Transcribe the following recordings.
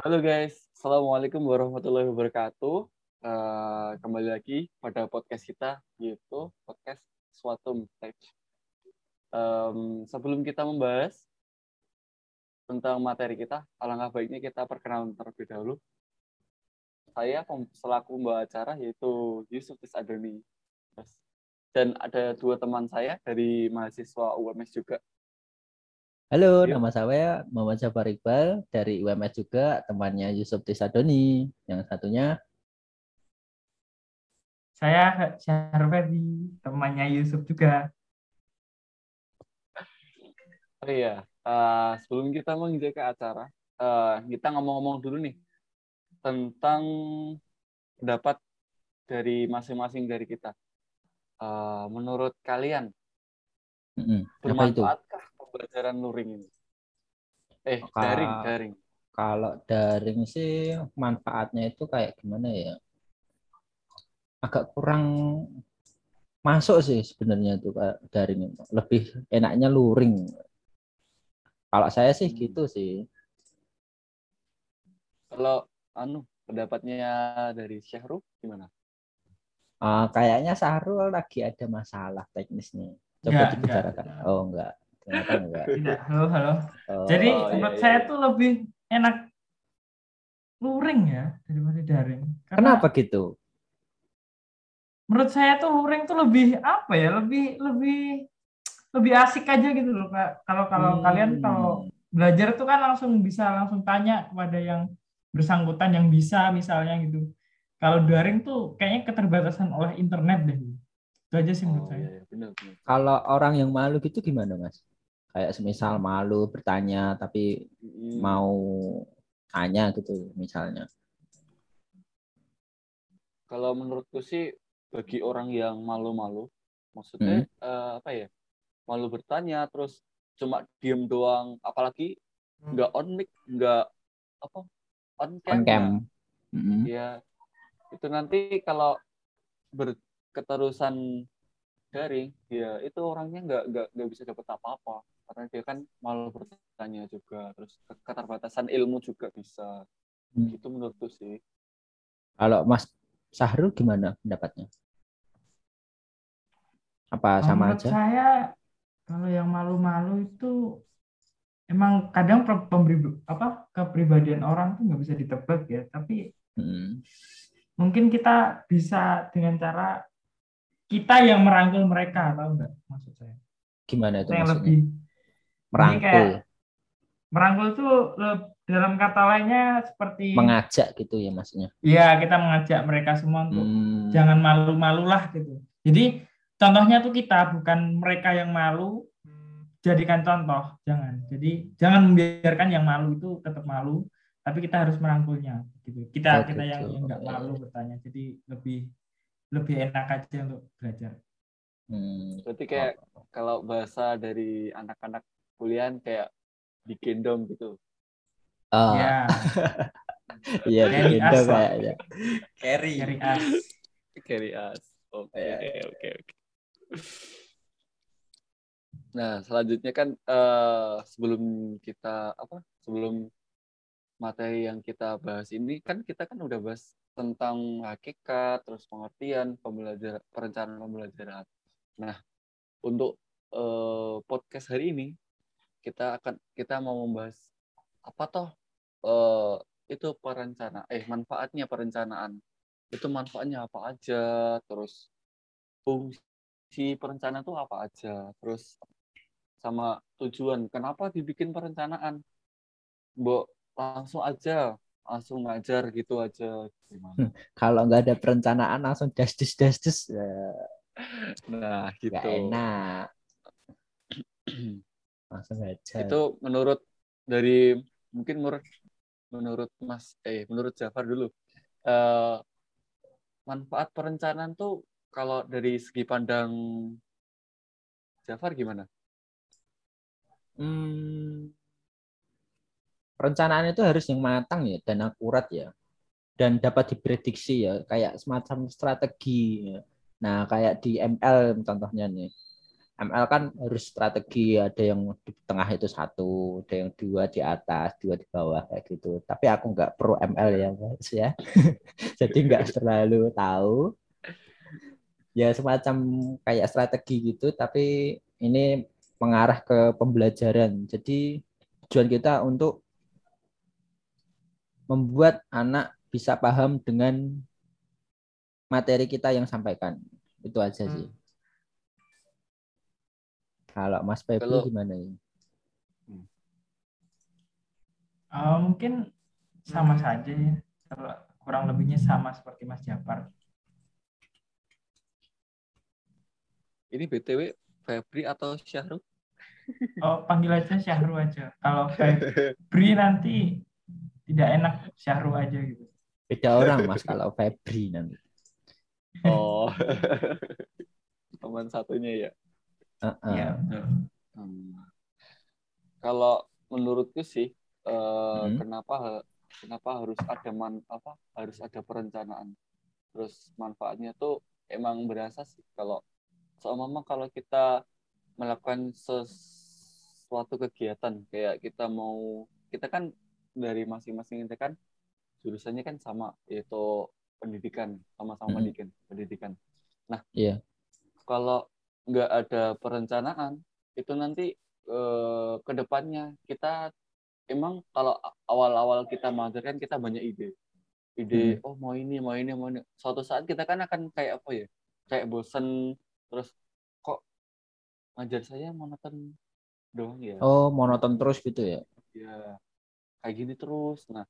Halo guys, Assalamualaikum warahmatullahi wabarakatuh. Uh, kembali lagi pada podcast kita, yaitu podcast Suatu Mistake. Um, sebelum kita membahas tentang materi kita, alangkah baiknya kita perkenalan terlebih dahulu. Saya selaku membawa acara yaitu Yusuf Tisadoni. Dan ada dua teman saya dari mahasiswa UMS juga, Halo, Yuk. nama saya Muhammad Jafar Iqbal dari UMS juga, temannya Yusuf Tisadoni. Yang satunya saya Syarfedi, temannya Yusuf juga. Oh iya, uh, sebelum kita menginjak ke acara, uh, kita ngomong-ngomong dulu nih tentang pendapat dari masing-masing dari kita. Uh, menurut kalian, mm -hmm. bermanfaatkah pembelajaran luring ini? Eh, Ka daring, daring. Kalau daring sih manfaatnya itu kayak gimana ya? Agak kurang masuk sih sebenarnya itu kayak daring itu. Lebih enaknya luring. Kalau saya sih hmm. gitu sih. Kalau anu pendapatnya dari Syahrul gimana? Uh, kayaknya Syahrul lagi ada masalah teknis nih. Coba dibicarakan. Oh enggak. Ternyata enggak. Tidak. Halo, halo. Oh, Jadi oh, menurut iya, saya iya. tuh lebih enak luring ya daripada daring. Karena Kenapa gitu? Menurut saya tuh luring tuh lebih apa ya? Lebih lebih lebih asik aja gitu loh kak. Kalau kalau hmm. kalian kalau belajar tuh kan langsung bisa langsung tanya kepada yang bersangkutan yang bisa misalnya gitu. Kalau daring tuh kayaknya keterbatasan oleh internet deh. Itu aja sih menurut oh, saya. Iya, benar, benar. Kalau orang yang malu gitu gimana mas? Kayak semisal malu bertanya tapi hmm. mau tanya gitu misalnya kalau menurutku sih bagi orang yang malu-malu maksudnya hmm. uh, apa ya malu bertanya terus cuma diem doang apalagi hmm. nggak on mic nggak apa on cam, on cam. Hmm. ya itu nanti kalau berketerusan daring ya itu orangnya nggak nggak nggak bisa dapat apa-apa. Karena dia kan malu bertanya juga terus keterbatasan ilmu juga bisa. Hmm. itu menurutku sih. Kalau Mas Sahrul gimana pendapatnya? Apa sama Menurut aja? saya kalau yang malu-malu itu emang kadang pemberi apa kepribadian orang tuh nggak bisa ditebak ya. Tapi hmm. mungkin kita bisa dengan cara kita yang merangkul mereka tahu nggak maksud saya? Gimana itu yang lebih merangkul. Merangkul itu dalam kata lainnya seperti mengajak gitu ya maksudnya? Iya kita mengajak mereka semua untuk hmm. jangan malu-malulah gitu. Jadi contohnya tuh kita bukan mereka yang malu jadikan contoh jangan. Jadi jangan membiarkan yang malu itu tetap malu tapi kita harus merangkulnya gitu. Kita oh, kita gitu. yang nggak malu bertanya jadi lebih lebih enak aja untuk belajar hmm. berarti kayak oh. kalau bahasa dari anak-anak kuliah kayak digendong gitu. Oh. Ya. Iya, digendong kayaknya. Carry. Carry us. Carry us. Oke, okay, oke, oke. Nah, selanjutnya kan uh, sebelum kita apa? Sebelum materi yang kita bahas ini kan kita kan udah bahas tentang hakikat, terus pengertian, pembelajaran, perencanaan pembelajaran. Nah, untuk uh, podcast hari ini kita akan kita mau membahas apa toh? Uh, itu perencana eh manfaatnya perencanaan. Itu manfaatnya apa aja? Terus fungsi perencanaan itu apa aja? Terus sama tujuan kenapa dibikin perencanaan? Bu langsung aja langsung ngajar gitu aja gimana? Kalau nggak ada perencanaan langsung das das das das nah gitu. gak enak. Langsung aja itu menurut dari mungkin menurut menurut Mas eh menurut Jafar dulu. Uh, manfaat perencanaan tuh kalau dari segi pandang Jafar gimana? Hmm, perencanaan itu harus yang matang ya dan akurat ya. Dan dapat diprediksi ya kayak semacam strategi ya. nah kayak di ML contohnya nih. ML kan harus strategi ada yang di tengah itu satu ada yang dua di atas dua di bawah kayak gitu. Tapi aku nggak pro ML ya mas ya. Jadi nggak terlalu tahu. Ya semacam kayak strategi gitu tapi ini mengarah ke pembelajaran. Jadi tujuan kita untuk membuat anak bisa paham dengan materi kita yang sampaikan itu aja sih hmm kalau Mas Febri Kalau... gimana ini? Uh, mungkin sama saja ya. Kurang lebihnya sama seperti Mas Japar. Ini BTW Febri atau Syahrul? Oh, panggil aja Syahrul aja. Kalau Febri nanti tidak enak Syahrul aja gitu. Beda orang Mas kalau Febri nanti. Oh. Teman satunya ya. Uh -uh. Ya, Hmm. Kalau menurutku sih, uh, hmm. kenapa kenapa harus ada man apa harus ada perencanaan. Terus manfaatnya tuh emang berasa sih kalau seumpama kalau kita melakukan sesuatu kegiatan kayak kita mau kita kan dari masing-masing itu kan jurusannya kan sama yaitu pendidikan sama-sama -hmm. pendidikan pendidikan. Nah, iya. Kalau nggak ada perencanaan itu nanti eh, ke depannya kita emang kalau awal-awal kita mengajarkan kita banyak ide ide hmm. oh mau ini mau ini mau ini suatu saat kita kan akan kayak apa ya kayak bosen terus kok ngajar saya monoton doang ya oh monoton terus gitu ya ya kayak gini terus nah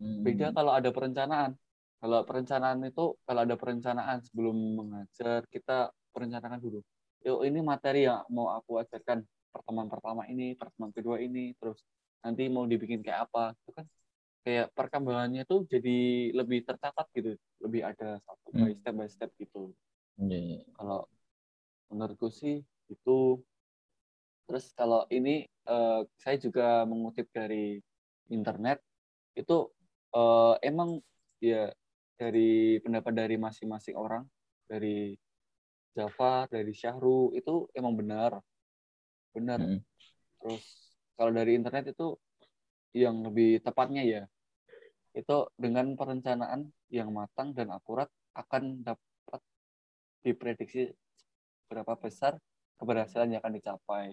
hmm. beda kalau ada perencanaan kalau perencanaan itu kalau ada perencanaan sebelum mengajar kita perencanakan dulu yuk ini materi yang mau aku ajarkan pertemuan pertama ini, pertemuan kedua ini, terus nanti mau dibikin kayak apa, itu kan kayak perkembangannya tuh jadi lebih tercatat gitu, lebih ada satu by hmm. step by step gitu. Yeah. Kalau menurutku sih itu, terus kalau ini uh, saya juga mengutip dari internet itu uh, emang ya dari pendapat dari masing-masing orang dari Java dari Syahru itu emang benar benar hmm. terus kalau dari internet itu yang lebih tepatnya ya itu dengan perencanaan yang matang dan akurat akan dapat diprediksi berapa besar keberhasilan yang akan dicapai.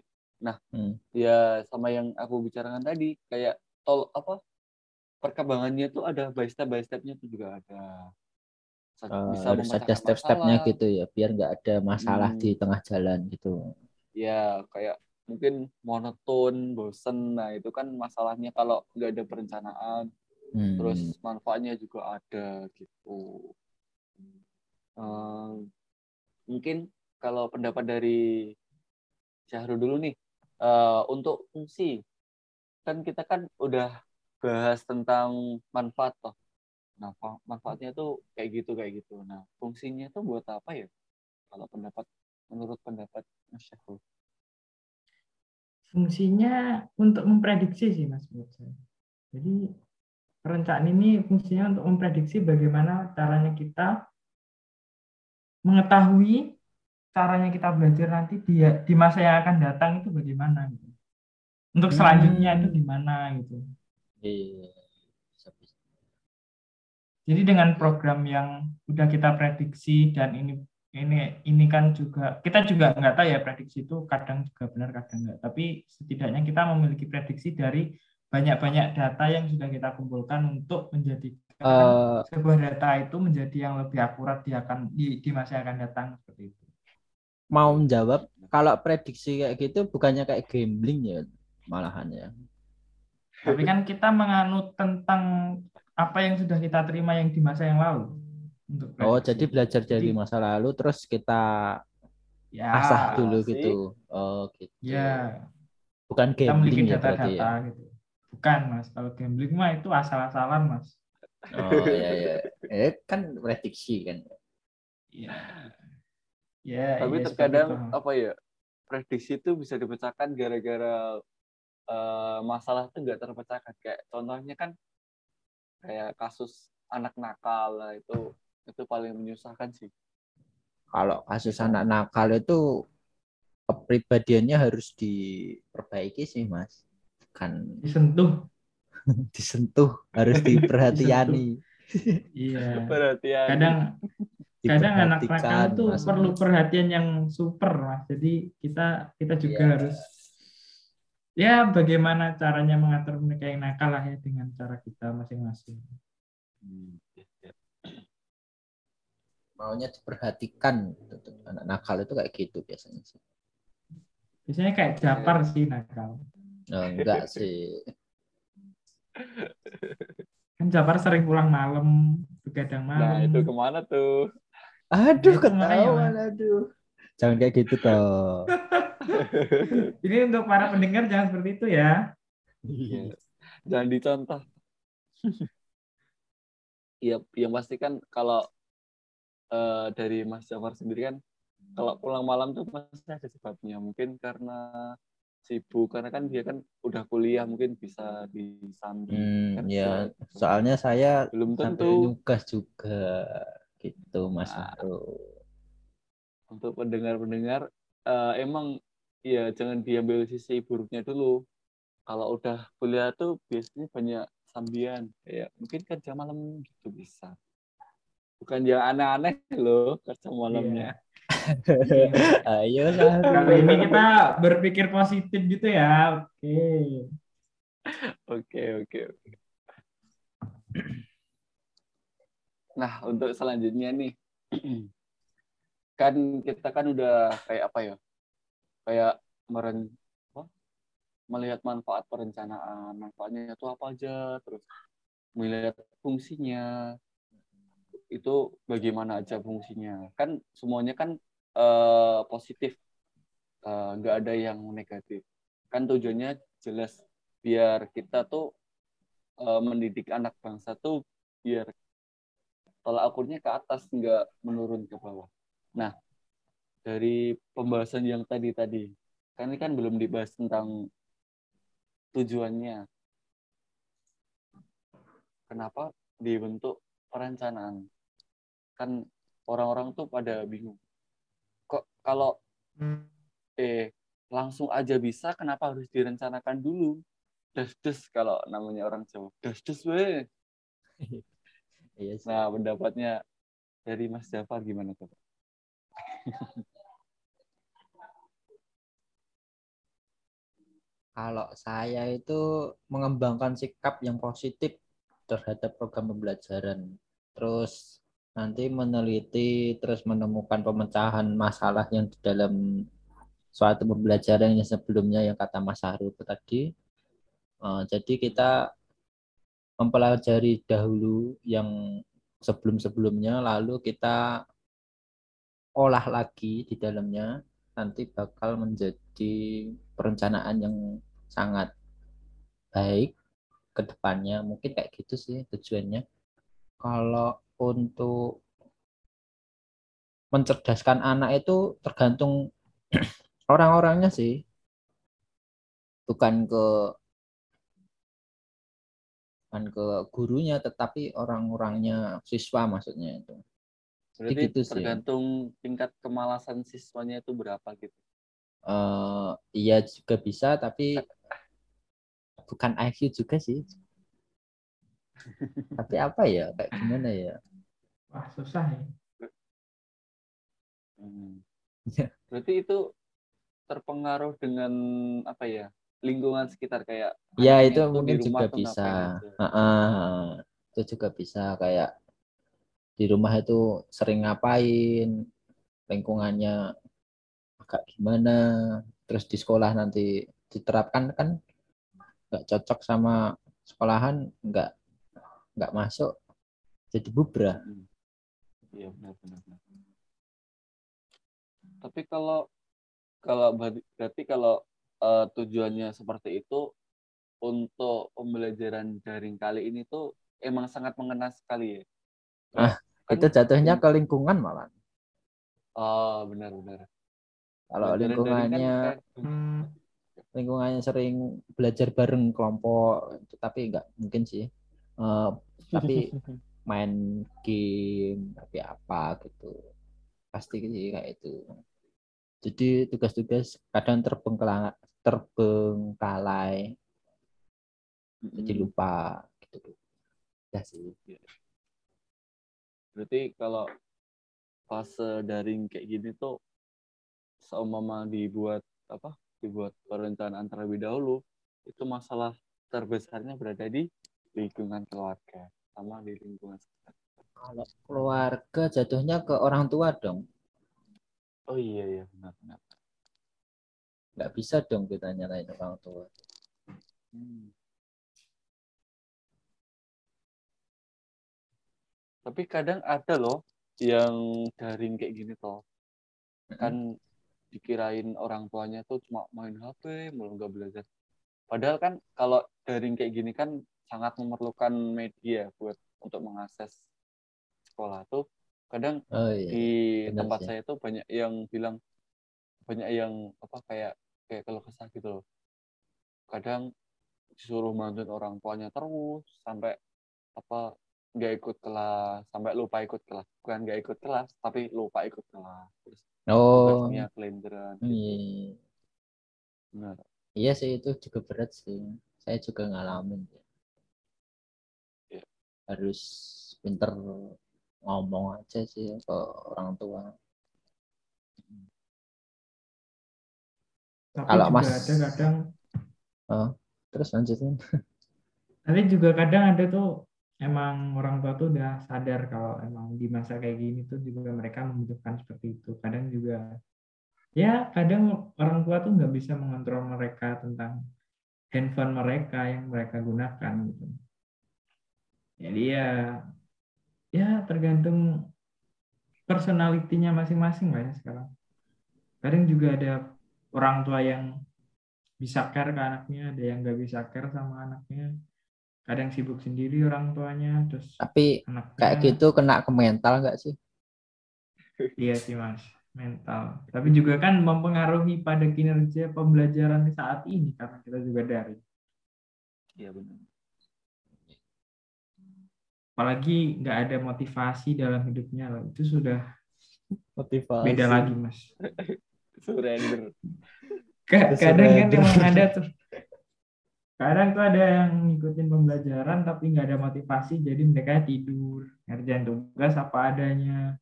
Nah, hmm. ya sama yang aku bicarakan tadi, kayak tol apa perkembangannya itu ada by step by stepnya itu juga ada uh, bisa harus ada step-stepnya gitu ya biar nggak ada masalah hmm. di tengah jalan gitu ya kayak mungkin monoton bosen nah itu kan masalahnya kalau nggak ada perencanaan hmm. terus manfaatnya juga ada gitu uh, mungkin kalau pendapat dari Syahrul dulu nih uh, untuk fungsi kan kita kan udah bahas tentang manfaat toh Nah, manfaatnya tuh kayak gitu kayak gitu. Nah, fungsinya tuh buat apa ya? Kalau pendapat menurut pendapat Mas Syahrul. Fungsinya untuk memprediksi sih Mas menurut saya. Jadi perencanaan ini fungsinya untuk memprediksi bagaimana caranya kita mengetahui caranya kita belajar nanti di, di masa yang akan datang itu bagaimana gitu. Untuk selanjutnya hmm. itu gimana gitu. Iya. Jadi dengan program yang sudah kita prediksi dan ini ini ini kan juga kita juga nggak tahu ya prediksi itu kadang juga benar kadang nggak. Tapi setidaknya kita memiliki prediksi dari banyak-banyak data yang sudah kita kumpulkan untuk menjadi uh, sebuah data itu menjadi yang lebih akurat di akan di, di masa yang akan datang seperti itu. Mau menjawab kalau prediksi kayak gitu bukannya kayak gambling ya malahan ya. Tapi kan kita menganut tentang apa yang sudah kita terima yang di masa yang lalu. Untuk oh, jadi belajar dari masa lalu terus kita ya, asah dulu sih. gitu. Oh, gitu. Ya. Bukan gambling ya data-data ya, gitu. Bukan, Mas. Kalau gambling mah itu asal-asalan, Mas. Oh, iya iya. Eh kan prediksi kan. Iya. Ya, Tapi ya, terkadang apa ya? Prediksi itu bisa dipecahkan gara-gara uh, masalah itu nggak terpecahkan. Kayak contohnya kan kayak kasus anak nakal lah itu itu paling menyusahkan sih kalau kasus anak nakal itu kepribadiannya harus diperbaiki sih mas kan disentuh disentuh harus diperhatiani iya Perhatian. kadang kadang anak nakal tuh Mas. perlu perhatian yang super mas jadi kita kita juga Iya. harus ya bagaimana caranya mengatur mereka yang nakal lah ya dengan cara kita masing-masing. Hmm, iya, iya. maunya diperhatikan anak nakal itu kayak gitu biasanya sih. Biasanya kayak Japar sih nakal. Oh, enggak sih. Kan Japar sering pulang malam begadang malam. Nah, itu ke mana tuh? aduh makanya, ketahuan aduh jangan kayak gitu toh Ini untuk para pendengar jangan seperti itu ya. Iya. Jangan dicontoh. Iya, yang pasti kan kalau eh, dari Mas Jafar sendiri kan kalau pulang malam tuh pasti ada sebabnya. Mungkin karena sibuk karena kan dia kan udah kuliah mungkin bisa disambi. hmm, Kan ya soalnya saya belum tentu nugas juga gitu mas Nah. Bro. Untuk pendengar-pendengar eh, emang ya jangan diambil sisi buruknya dulu. Kalau udah kuliah tuh biasanya banyak sambian kayak mungkin kerja malam gitu bisa. Bukan yang aneh-aneh loh kerja malamnya. ayo lah Kali ini kita berpikir positif gitu ya. Oke. Oke oke oke. Nah untuk selanjutnya nih kan kita kan udah kayak apa ya? Kayak meren apa? melihat manfaat perencanaan manfaatnya itu apa aja terus melihat fungsinya. Itu bagaimana aja fungsinya. Kan semuanya kan eh, positif. Eh, nggak ada yang negatif. Kan tujuannya jelas biar kita tuh eh, mendidik anak bangsa tuh biar tolak ukurnya ke atas nggak menurun ke bawah. Nah dari pembahasan yang tadi tadi kan ini kan belum dibahas tentang tujuannya. Kenapa dibentuk perencanaan? Kan orang-orang tuh pada bingung. Kok kalau eh langsung aja bisa kenapa harus direncanakan dulu? Des-des kalau namanya orang Jawa. Des-des weh. iya. Nah, pendapatnya dari Mas Jafar gimana tuh? Kalau saya itu mengembangkan sikap yang positif terhadap program pembelajaran. Terus nanti meneliti, terus menemukan pemecahan masalah yang di dalam suatu pembelajaran yang sebelumnya yang kata Mas Haru tadi. Eh, jadi kita mempelajari dahulu yang sebelum-sebelumnya, lalu kita olah lagi di dalamnya, nanti bakal menjadi perencanaan yang sangat baik ke depannya. Mungkin kayak gitu sih tujuannya. Kalau untuk mencerdaskan anak itu tergantung orang-orangnya sih. Bukan ke bukan ke gurunya tetapi orang-orangnya siswa maksudnya itu. Berarti gitu sih. tergantung tingkat kemalasan siswanya itu berapa gitu. eh iya juga bisa tapi bukan IQ juga sih. tapi apa ya kayak gimana ya? Wah susah ya. Hmm. Ya. Berarti itu terpengaruh dengan apa ya? Lingkungan sekitar kayak Ya itu mungkin juga bisa. ngapain aja. Heeh, itu juga bisa kayak di rumah itu sering ngapain, lingkungannya agak gimana, terus di sekolah nanti diterapkan kan nggak cocok sama sekolahan nggak nggak masuk jadi bubrah. Hmm. Iya benar benar. benar. Tapi kalau kalau berarti- kalau eh, tujuannya seperti itu untuk pembelajaran daring kali ini tuh emang sangat mengena sekali ya. Ah, Kan- Itu jatuhnya ke lingkungan malah. Oh benar-benar. Kalau kan lingkungannya kayak- lingkungannya sering belajar bareng kelompok tapi nggak mungkin sih. Eh, tapi main game tapi apa gitu. Pasti sih kayak itu. Jadi tugas-tugas kadang terbengkalai terbengkalai. Jadi lupa gitu. Ya sih. Iya. Berarti kalau fase daring kayak gini tuh seumpama dibuat apa dibuat perencanaan terlebih dahulu itu masalah terbesarnya berada di lingkungan keluarga sama di lingkungan sekitar. Kalau keluarga jatuhnya ke orang tua dong. Oh iya iya benar benar. Nggak bisa dong kita nyalain orang tua. Hmm. Tapi kadang ada loh yang daring kayak gini toh. Kan dikirain orang tuanya tuh cuma main HP, malah nggak belajar. Padahal kan kalau daring kayak gini kan sangat memerlukan media buat untuk mengakses sekolah tuh kadang oh, iya. di Benar tempat sih. saya tuh banyak yang bilang banyak yang apa kayak kayak kalau kesah gitu loh kadang disuruh bantuin orang tuanya terus sampai apa nggak ikut kelas sampai lupa ikut kelas bukan nggak ikut kelas tapi lupa ikut kelas terus oh kelenderan gitu. iya. benar iya sih itu juga berat sih saya juga ngalamin ya. harus pinter ngomong aja sih ke orang tua. Tapi Kalau juga mas ada kadang oh, terus lanjutin. Tapi juga kadang ada tuh emang orang tua tuh udah sadar kalau emang di masa kayak gini tuh juga mereka membutuhkan seperti itu. Kadang juga ya kadang orang tua tuh nggak bisa mengontrol mereka tentang handphone mereka yang mereka gunakan gitu. Jadi ya ya tergantung personalitinya masing-masing lah ya sekarang. Kadang juga ada orang tua yang bisa care ke anaknya, ada yang nggak bisa care sama anaknya. Kadang sibuk sendiri orang tuanya, terus tapi anaknya, kayak gitu kena ke mental nggak sih? Iya sih mas, mental. Tapi juga kan mempengaruhi pada kinerja pembelajaran saat ini karena kita juga dari. Iya benar. Apalagi nggak ada motivasi dalam hidupnya loh. Itu sudah motivasi. beda lagi mas. Surrender. Kadang kan emang ada tuh kadang tuh ada yang ngikutin pembelajaran tapi nggak ada motivasi jadi mereka tidur ngerjain tugas apa adanya.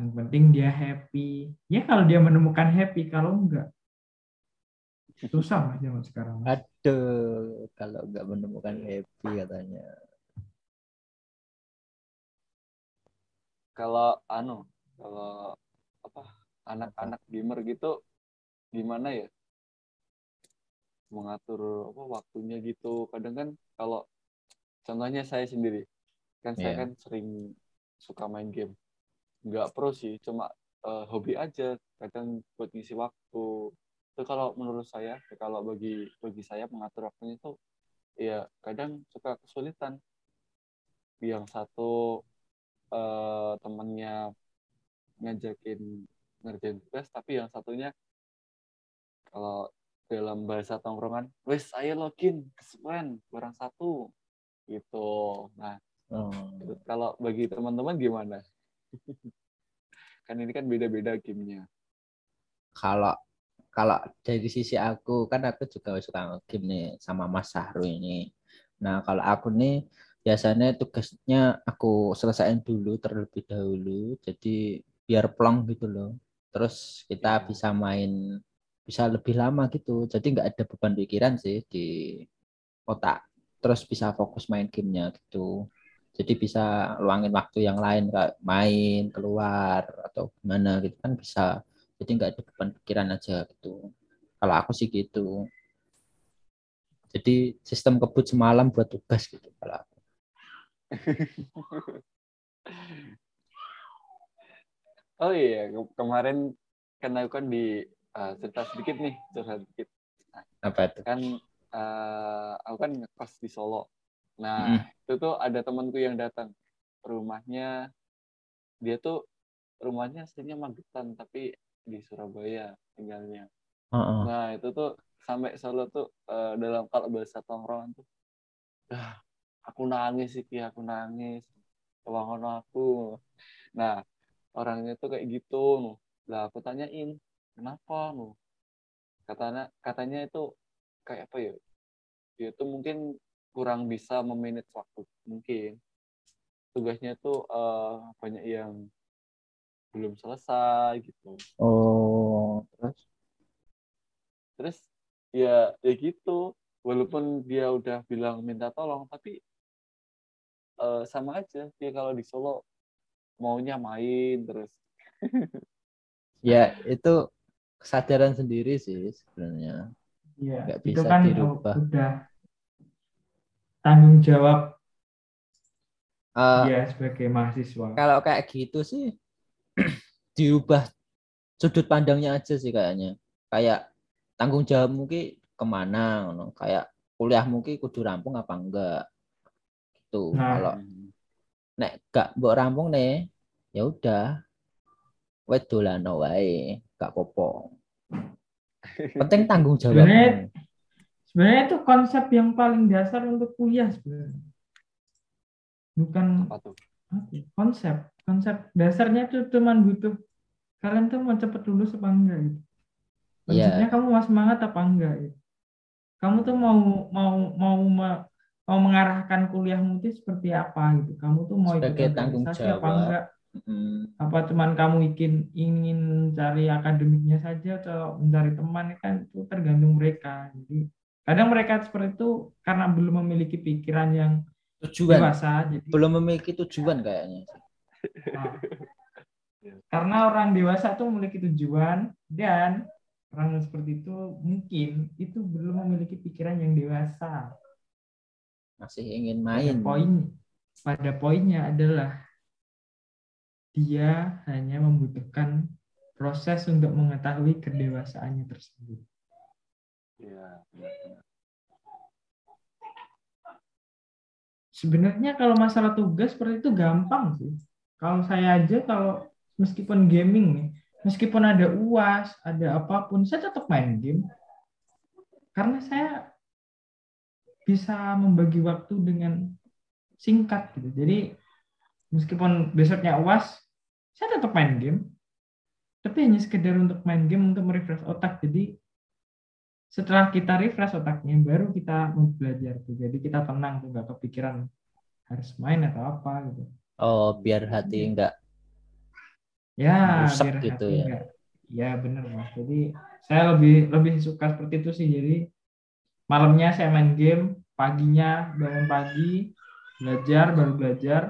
Yang penting dia happy. Ya kalau dia menemukan happy kalau enggak susah mas zaman sekarang. Aduh kalau nggak menemukan happy katanya. Kalau anu kalau apa anak-anak gamer gitu gimana ya mengatur apa waktunya gitu kadang kan kalau contohnya saya sendiri kan yeah. saya iya. kan sering suka main game nggak pro sih cuma uh, hobi aja kadang buat ngisi waktu itu kalau menurut saya kalau bagi bagi saya mengatur waktunya itu ya kadang suka kesulitan yang satu uh, temennya ngajakin ngerjain tugas tapi yang satunya kalau dalam bahasa tongkrongan wes saya login kesuwen barang satu. Gitu. Nah hmm. kalau bagi teman-teman gimana? Kan ini kan beda-beda gamenya. Kalau kalau dari sisi aku kan aku juga suka game nih sama Mas Sahru ini. Nah kalau aku nih biasanya tugasnya aku selesaiin dulu terlebih dahulu. Jadi biar plong gitu loh. Terus kita ya. bisa main bisa lebih lama gitu. Jadi nggak ada beban pikiran sih di otak. Terus bisa fokus main gamenya gitu. Jadi bisa luangin waktu yang lain kayak main keluar atau gimana gitu kan bisa. Jadi nggak ada beban pikiran aja gitu. Kalau aku sih gitu. Jadi sistem kebut semalam buat tugas gitu kalau aku. Oh iya, kemarin kan aku kan di uh, cerita sedikit nih, cerita sedikit. Nah, Apa itu? Kan uh, aku kan ngekos di Solo. Nah, mm. itu tuh ada temanku yang datang rumahnya. Dia tuh rumahnya aslinya Magetan tapi di Surabaya tinggalnya. Uh -uh. Nah, itu tuh sampai Solo tuh uh, dalam kalau bahasa tongkrongan tuh ah, aku nangis sih aku nangis kewangan aku nah orangnya tuh kayak gitu lah aku tanyain kenapa lu? Katanya katanya itu kayak apa ya? Dia itu mungkin kurang bisa memanage waktu mungkin. Tugasnya itu uh, banyak yang belum selesai gitu. Oh terus? Terus ya ya gitu. Walaupun dia udah bilang minta tolong tapi uh, sama aja. Dia kalau di Solo maunya main terus. Ya itu kesadaran sendiri sih sebenarnya Iya, nggak itu bisa kan dirubah. udah tanggung jawab Eh, dia sebagai mahasiswa. kalau kayak gitu sih diubah sudut pandangnya aja sih kayaknya kayak tanggung jawab mungkin ke mana ngono. kayak kuliah mungkin kudu rampung apa enggak gitu Nah. kalau nek gak mbok rampung nih ya udah dolano wae gak popo penting tanggung jawab Sebenarnya- Sebenarnya itu konsep yang paling dasar untuk kuliah sebenarnya. Bukan apa tuh apa konsep. Konsep dasarnya itu cuma butuh kalian tuh mau cepet lulus apa enggak gitu. Iya. Konsepnya kamu mau semangat apa enggak gitu. Kamu tuh mau mau mau ma- mau mengarahkan kuliahmu itu seperti apa gitu. Kamu tuh mau ikut Sebagai tanggung organisasi apa jawab. enggak? Mm, apa cuman kamu ingin ingin cari akademiknya saja atau mencari teman kan? Itu tergantung mereka. Jadi kadang mereka seperti itu karena belum memiliki pikiran yang tujuan. dewasa jadi belum memiliki tujuan kayaknya. Nah, karena orang dewasa itu memiliki tujuan dan orang seperti itu mungkin itu belum memiliki pikiran yang dewasa. Masih ingin pada main. poin pada poinnya adalah dia hanya membutuhkan proses untuk mengetahui kedewasaannya tersebut. Iya. Sebenarnya kalau masalah tugas seperti itu gampang sih. Kalau saya aja kalau meskipun gaming nih, meskipun ada UAS, ada apa pun, saya tetap main game. Karena saya bisa membagi waktu dengan singkat gitu. Jadi meskipun besoknya UAS, saya tetap main game. Tapi hanya sekedar untuk main game untuk merefresh otak. Jadi setelah kita refresh otaknya, baru kita mau belajar tuh. Jadi kita tenang tuh, nggak kepikiran harus main atau apa gitu. oh biar hati enggak Ya, Rusak biar gitu hati ya. nggak- Ya benar mas. Jadi saya lebih lebih suka seperti itu sih. Jadi malamnya saya main game, paginya bangun pagi, belajar baru belajar.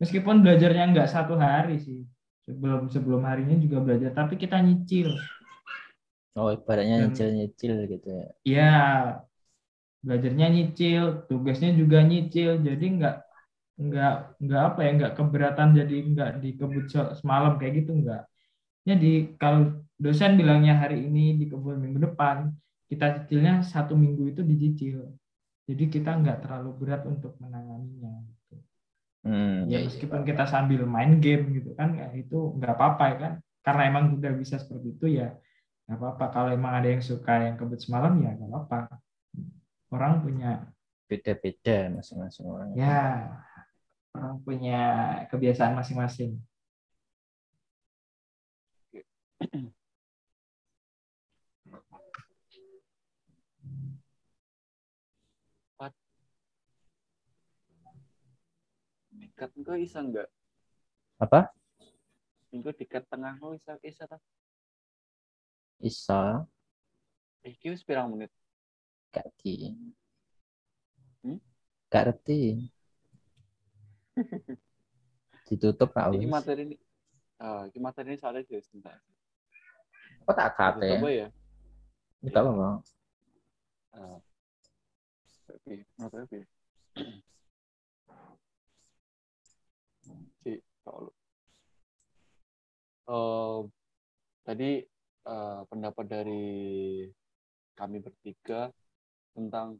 Meskipun belajarnya nggak satu hari sih. Sebelum sebelum harinya juga belajar, tapi kita nyicil. oh ibaratnya nyicil nyicil gitu ya Ya, belajarnya nyicil, tugasnya juga nyicil. Jadi nggak nggak nggak apa ya nggak keberatan jadi nggak dikebut se- semalam kayak gitu nggak. Jadi kalau dosen bilangnya hari ini dikebut minggu depan, kita cicilnya satu minggu itu dicicil. Jadi kita nggak terlalu berat untuk menanganinya. Hmm, Ya meskipun kita sambil main game gitu kan, ya itu nggak apa-apa ya kan. Karena emang udah bisa seperti itu ya nggak apa-apa. Kalau emang ada yang suka yang kebut semalam ya nggak apa-apa. Orang punya beda-beda masing-masing orang ya orang punya kebiasaan masing-masing. Dikat engko bisa enggak? apa Engko dikat tengah engko bisa bisa ta? isa Eh, iki wis pirang menit? gak di Hmm? gak ngerti ditutup Iki wis materi ini Ah, iki materi ini soalnya jadi sebentar. kok tak kate Coba ya. Gak apa-apa Ah. Oke, materi kalau Eh, tadi eh, pendapat dari kami bertiga tentang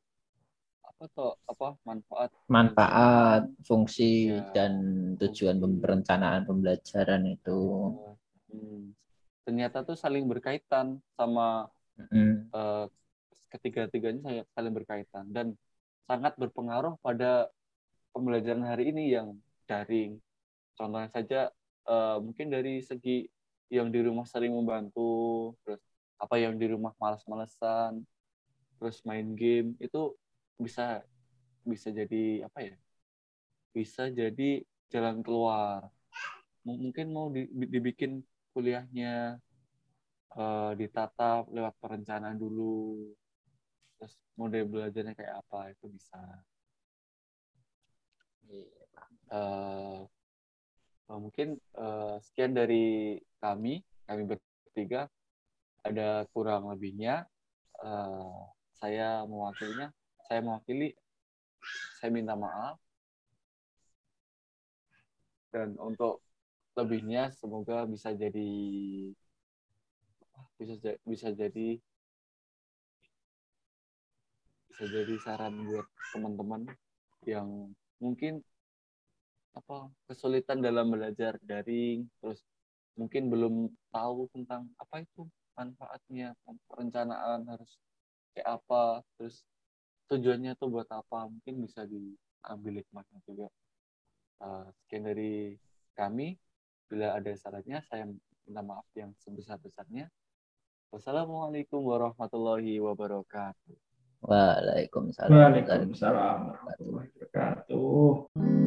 apa toh apa manfaat manfaat fungsi Ya, dan tujuan fungsi. perencanaan pembelajaran itu. Hmm, ternyata tuh saling berkaitan sama Mm, eh, ketiga-tiganya saling berkaitan dan sangat berpengaruh pada pembelajaran hari ini yang daring. Contohnya saja eh, mungkin dari segi yang di rumah sering membantu terus apa yang di rumah malas-malesan terus main game itu bisa bisa jadi apa ya? Bisa jadi jalan keluar. Mungkin mau dibikin kuliahnya uh, ditata lewat perencanaan dulu terus model belajarnya kayak apa itu bisa. Uh, mungkin uh, sekian dari kami. Kami bertiga ada kurang lebihnya. Uh, saya mewakilinya saya mewakili saya minta maaf. Dan untuk lebihnya semoga bisa jadi bisa bisa jadi bisa jadi saran buat teman-teman yang mungkin apa kesulitan dalam belajar daring terus mungkin belum tahu tentang apa itu manfaatnya perencanaan harus kayak apa terus tujuannya tuh buat apa mungkin bisa diambil hikmahnya juga uh, sekian dari kami bila ada salahnya saya minta maaf yang sebesar-besarnya wassalamualaikum warahmatullahi wabarakatuh Waalaikumsalam. Waalaikumsalam warahmatullahi wabarakatuh.